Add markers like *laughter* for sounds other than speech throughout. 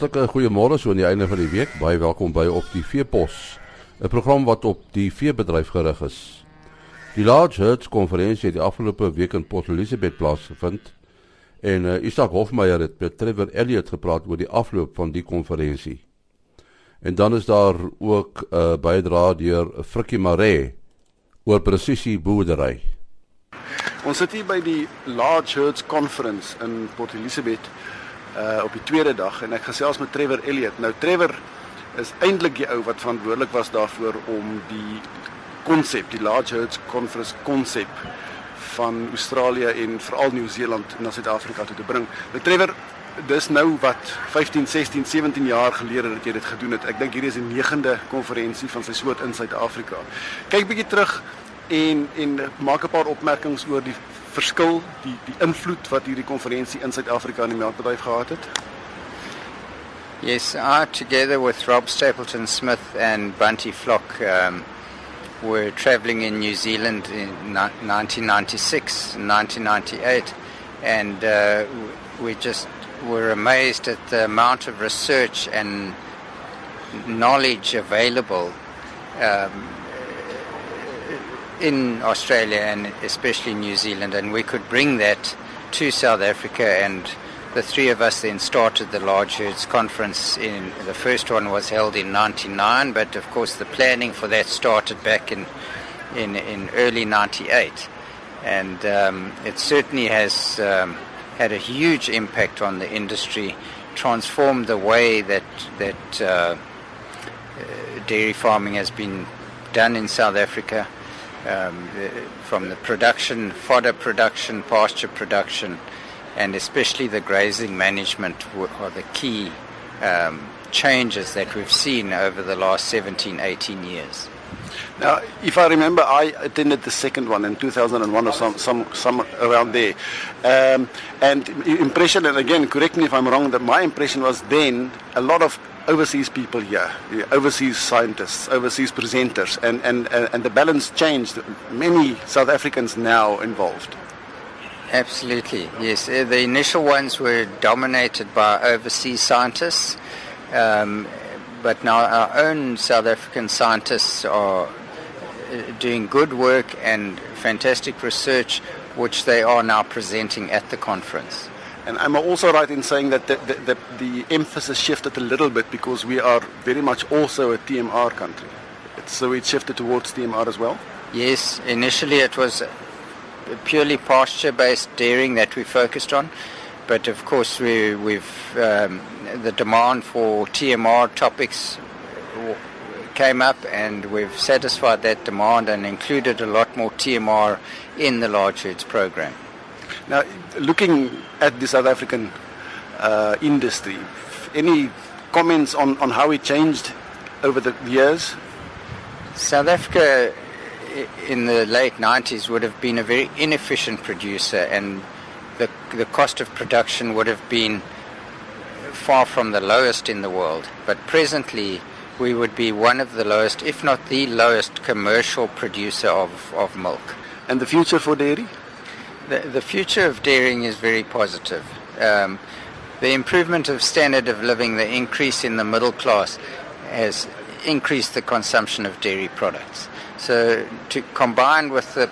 Hartlike goeiemôre so aan die einde van die week. Baie welkom by op die Veepos, 'n program wat op die veebedryf gerig is. Die Large Herds konferensie het die afgelope week in Port Elizabeth plaasgevind en uh, Isak Hofmeyer het met Trevor Elliot gepraat oor die afloop van die konferensie. En dan is daar ook 'n uh, bydrae deur Frikkie Maree oor presisie boerdery. Ons sit hier by die Large Herds Conference in Port Elizabeth uh op die tweede dag en ek gesels met Trevor Elliot. Nou Trevor is eintlik die ou wat verantwoordelik was daarvoor om die konsep, die Large Herds Conference konsep van Australië en veral Nieu-Seeland na Suid-Afrika toe te bring. Nou Trevor, dis nou wat 15, 16, 17 jaar gelede dat jy dit gedoen het. Ek dink hierdie is die 9de konferensie van sy soort in Suid-Afrika. Kyk bietjie terug en en maak 'n paar opmerkings oor die verskil, die die invloed wat hierdie konferensie in Suid-Afrika in die melkbedryf gehad het. Yes, I together with Rob Stapleton Smith and Bunty Flock um, were traveling in New Zealand in 1996 and 1998 and uh, we just were amazed at the amount of research and knowledge available um, in Australia and especially New Zealand, and we could bring that to South Africa. And the three of us then started the Large Herds Conference. In the first one was held in '99, but of course the planning for that started back in in, in early '98, and um, it certainly has um, had a huge impact on the industry, transformed the way that that. Uh, dairy farming has been done in South Africa um, from the production, fodder production, pasture production, and especially the grazing management are the key um, changes that we've seen over the last 17, 18 years. Now, if I remember, I attended the second one in 2001 or some, some, some around there. Um, and impression, and again, correct me if I'm wrong, that my impression was then a lot of overseas people here, overseas scientists, overseas presenters, and, and, and the balance changed. Many South Africans now involved. Absolutely, yes. Uh, the initial ones were dominated by overseas scientists, um, but now our own South African scientists are uh, doing good work and fantastic research, which they are now presenting at the conference. And I'm also right in saying that the, the, the, the, emphasis shifted a little bit because we are very much also a TMR country. So it shifted towards TMR as well? Yes, initially it was purely pasture based dairying that we focused on. But of course, we, we've um, the demand for TMR topics came up, and we've satisfied that demand and included a lot more TMR in the large herds program. Now, looking at the South African uh, industry, any comments on, on how it changed over the years? South Africa in the late 90s would have been a very inefficient producer and the, the cost of production would have been far from the lowest in the world. But presently, we would be one of the lowest, if not the lowest, commercial producer of, of milk. And the future for dairy? The, the future of dairying is very positive. Um, the improvement of standard of living, the increase in the middle class, has increased the consumption of dairy products. So, to combine with the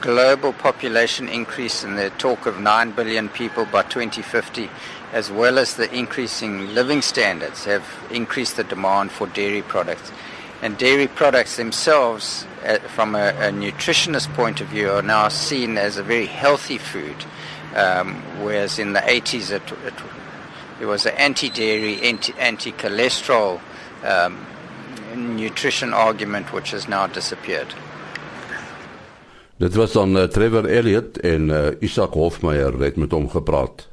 global population increase and the talk of 9 billion people by 2050, as well as the increasing living standards, have increased the demand for dairy products. And dairy products themselves, uh, from a, a, nutritionist point of view, are now seen as a very healthy food, um, whereas in the 80s it, it, it was an anti-dairy, anti, anti-cholesterol um, nutrition argument which has now disappeared. Dit was dan uh, Trevor Elliot en uh, Isak Hofmeyer het met hom gepraat.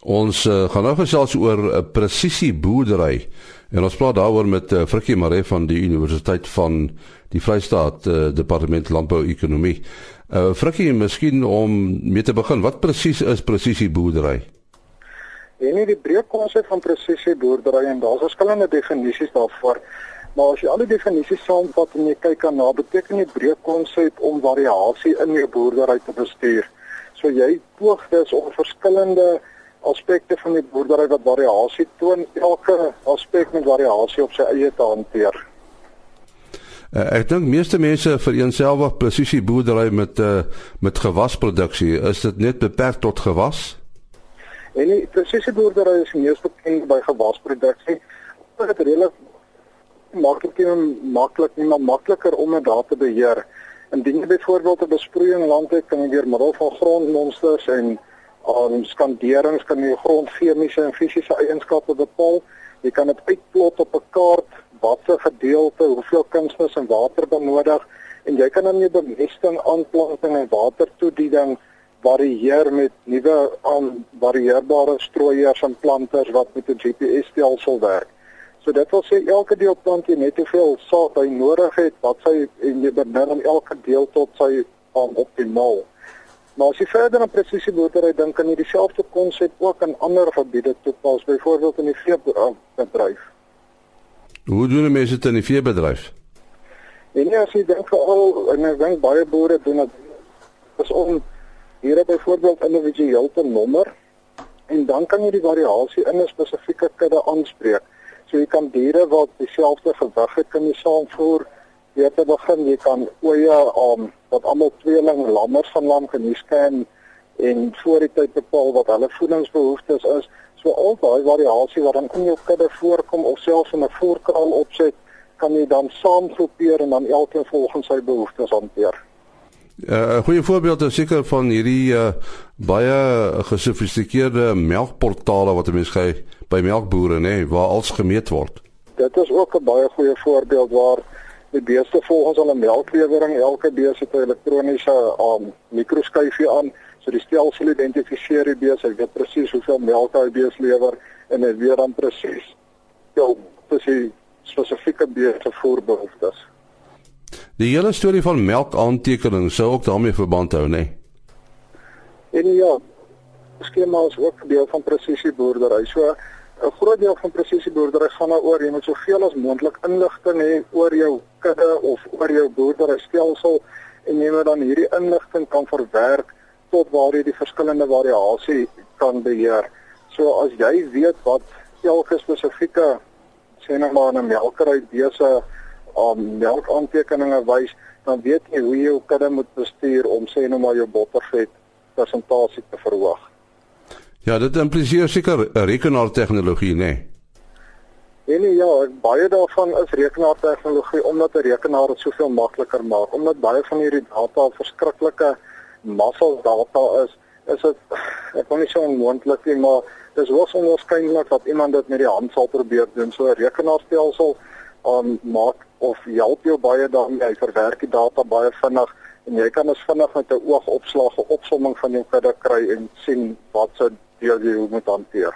Ons uh, gaan nou gesels oor 'n uh, presisie boerdery en ons praat daaroor met uh, Frikkie Maree van die Universiteit van die Vrystaat uh, Departement Landbou Ekonomie. Uh, Frikkie, miskien om mee te begin, wat presies is presisie boerdery? En nie die breë konsep van presisie boerdery en daar's verskillende definisies daarvoor. Maar as jy al die definisies saamvat en jy kyk aan na, beteken dit breë konsep om variasie in jou boerdery te bestuur. So jy poog dus om verskillende aspekte van die boerdery wat variasie toon, elke aspek met variasie op sy eie te hanteer. Uh, ek dink meeste mense vereenselwig presisie boerdery met uh, met gewasproduksie. Is dit net beperk tot gewas? En die presisie boerdery is mees bekend by gewasproduksie. Dit is redelik maklik en maklik maar makliker om dit daar te beheer. Indien jy byvoorbeeld 'n besproeiing land het, kan jy deur middel van grondmonsters en um, skanderings kan jy grond chemiese en fisiese eienskappe bepaal. Jy kan dit uitplot op 'n kaart watse gedeelte, hoeveel kunsmis en water benodig en jy kan dan jou bemesting, aanplanting en watertoediening varieer met nuwe aan varieerbare strooiers en planters wat met 'n GPS-stelsel werk. So dit wil sê elke deel plant jy net hoeveel saad hy nodig het, wat sy en jy benut elke deel tot sy aan optimaal. Maar as jy verder aan presisie boerdery dink, kan jy dieselfde konsep ook in ander gebiede toepas, byvoorbeeld in die veebedryf. Hoe doen mense dit in die veebedryf? En ja, as jy dink veral en ek dink baie boere doen dit is om hier byvoorbeeld individueel te nommer en dan kan jy die variasie in 'n spesifieke kudde aanspreek. So jy kan diere wat dieselfde gewig het kan jy saamvoer. Jy te begin jy kan oeye um wat almal tweeling lammers van lam kan jy scan en voor die tyd bepaal wat hulle voedingsbehoeftes is. So al daai variasie wat dan in jou kudde voorkom of selfs in 'n voorkraal opset, kan jy dan saamgroepeer en dan elkeen volgens sy behoeftes hanteer. Uh, 'n uh, Goeie voorbeeld is seker van hierdie uh, baie gesofistikeerde melkportale wat mense kry by melkbooie, nê, nee, waar alles gemeet word. Dit is ook 'n baie goeie voorbeeld waar die beeste volgens hulle melklewering elke beeste 'n elektroniese um, mikroskyfie aan So die stelsel identifiseer die bees, hy weet presies hoeveel melk hy bees lewer en hy weet dan presies hoe presies spesifieke beeste voorbehoeftes. Die hele storie van melkaantekening sou ook daarmee verband hou, nê? Nee? En ja, skema's ook deel van presisie boerdery. So 'n groot deel van presisie boerdery gaan daaroor jy moet soveel as moontlik inligting hê oor jou kudde of oor jou boerdery stelsel en jy moet dan hierdie inligting kan verwerk tot waar jy die verskillende variasie kan beheer. So as jy weet wat elke spesifieke sê nou maar 'n melkery bese om um, melkaantekeninge wys, dan weet jy hoe jy jou kudde moet bestuur om sê nou maar jou bottervet persentasie te verhoog. Ja, dit impliseer seker rekenaartegnologie, né? Nee? Nee, ja, baie daarvan is rekenaartegnologie omdat 'n rekenaar dit soveel makliker maak, omdat baie van hierdie data verskriklike massas data is, is dit ek kan nie so onmoontlik nie, maar dis hoogs onwaarskynlik dat iemand dit met die hand sal probeer doen. So 'n rekenaarstelsel um, maak of help jou baie daarmee hy verwerk die data baie vinnig en jy kan as vinnig met 'n oogopslag 'n opsomming van jou kudde kry en sien wat se deel jy moet hanteer.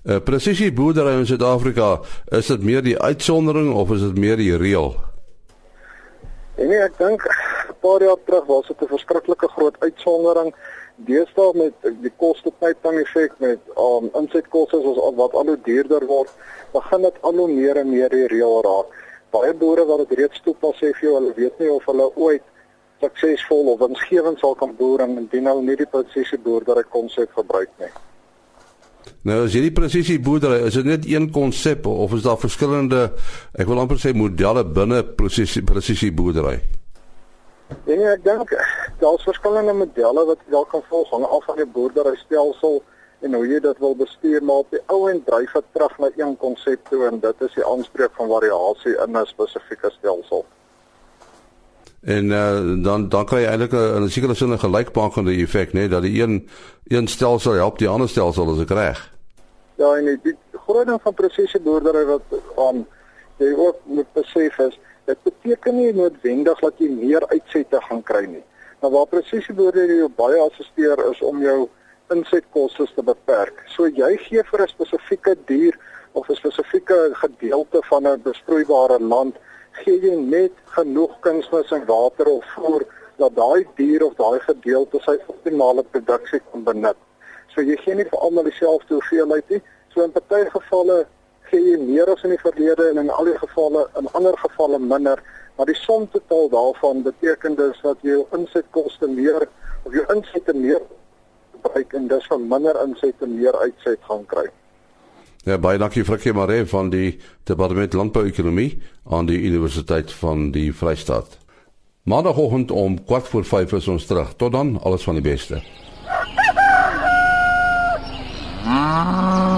Uh, presisie boerdery in Suid-Afrika, is dit meer die uitsondering of is dit meer die reël? En nee, ek dink 'n paar jaar terug was dit 'n verskriklike groot uitsondering. Deesdae met die koste pyping effek met um insetkoste soos wat al hoe duurder word, begin dit al hoe meer en meer die reël raak. Baie boere wat dit reeds toepas sê vir jou, hulle weet nie of hulle ooit suksesvol of winsgewend sal kan boer en indien hulle nie die presisie boerdery konsep gebruik nie. Nou as hierdie presisie boerdery, is dit net een konsep of is daar verskillende ek wil amper sê modelle binne presisie presisie boerdery? Ja, nee, ek dink daar's verskillende modelle wat jy kan volg hang af van die boerdery stelsel en hoe jy dit wil bestuur, maar op die ou en dryf dit terug na een konsep toe en dit is die aanspreek van variasie in 'n spesifieke stelsel. En uh, dan dan kry jy eintlik 'n sekere sin 'n gelykmakende effek, né, nee, dat die een een stelsel help die ander stelsel as ek reg. Ja, en die, groot ding van presiese boerdery wat aan um, jy ook moet besef is, dit beteken nie noodwendig dat jy meer uitsette gaan kry nie. Maar waar presiese boerdery jou baie assisteer is om jou insetkoste te beperk. So jy gee vir 'n spesifieke dier of 'n spesifieke gedeelte van 'n besproeibare land gee jy net genoeg kunsmis en water of voer dat daai dier of daai gedeelte sy optimale produksie kan benut. So jy gee nie vir almal dieselfde hoeveelheid nie. So in party gevalle gee jy meer as in die verlede en in al die gevalle in ander gevalle minder, maar die som totaal daarvan beteken dus dat jou insetkoste meer of jou insette meer gebruik en dis vir minder inset en meer uitset gaan kry. Ja, baie dankie Frikkie Maree van die Departement Landbouekonomie aan die Universiteit van die Vrystaat. Maandagoggend om 4:45 is ons terug. Tot dan, alles van die beste. Ah. *laughs*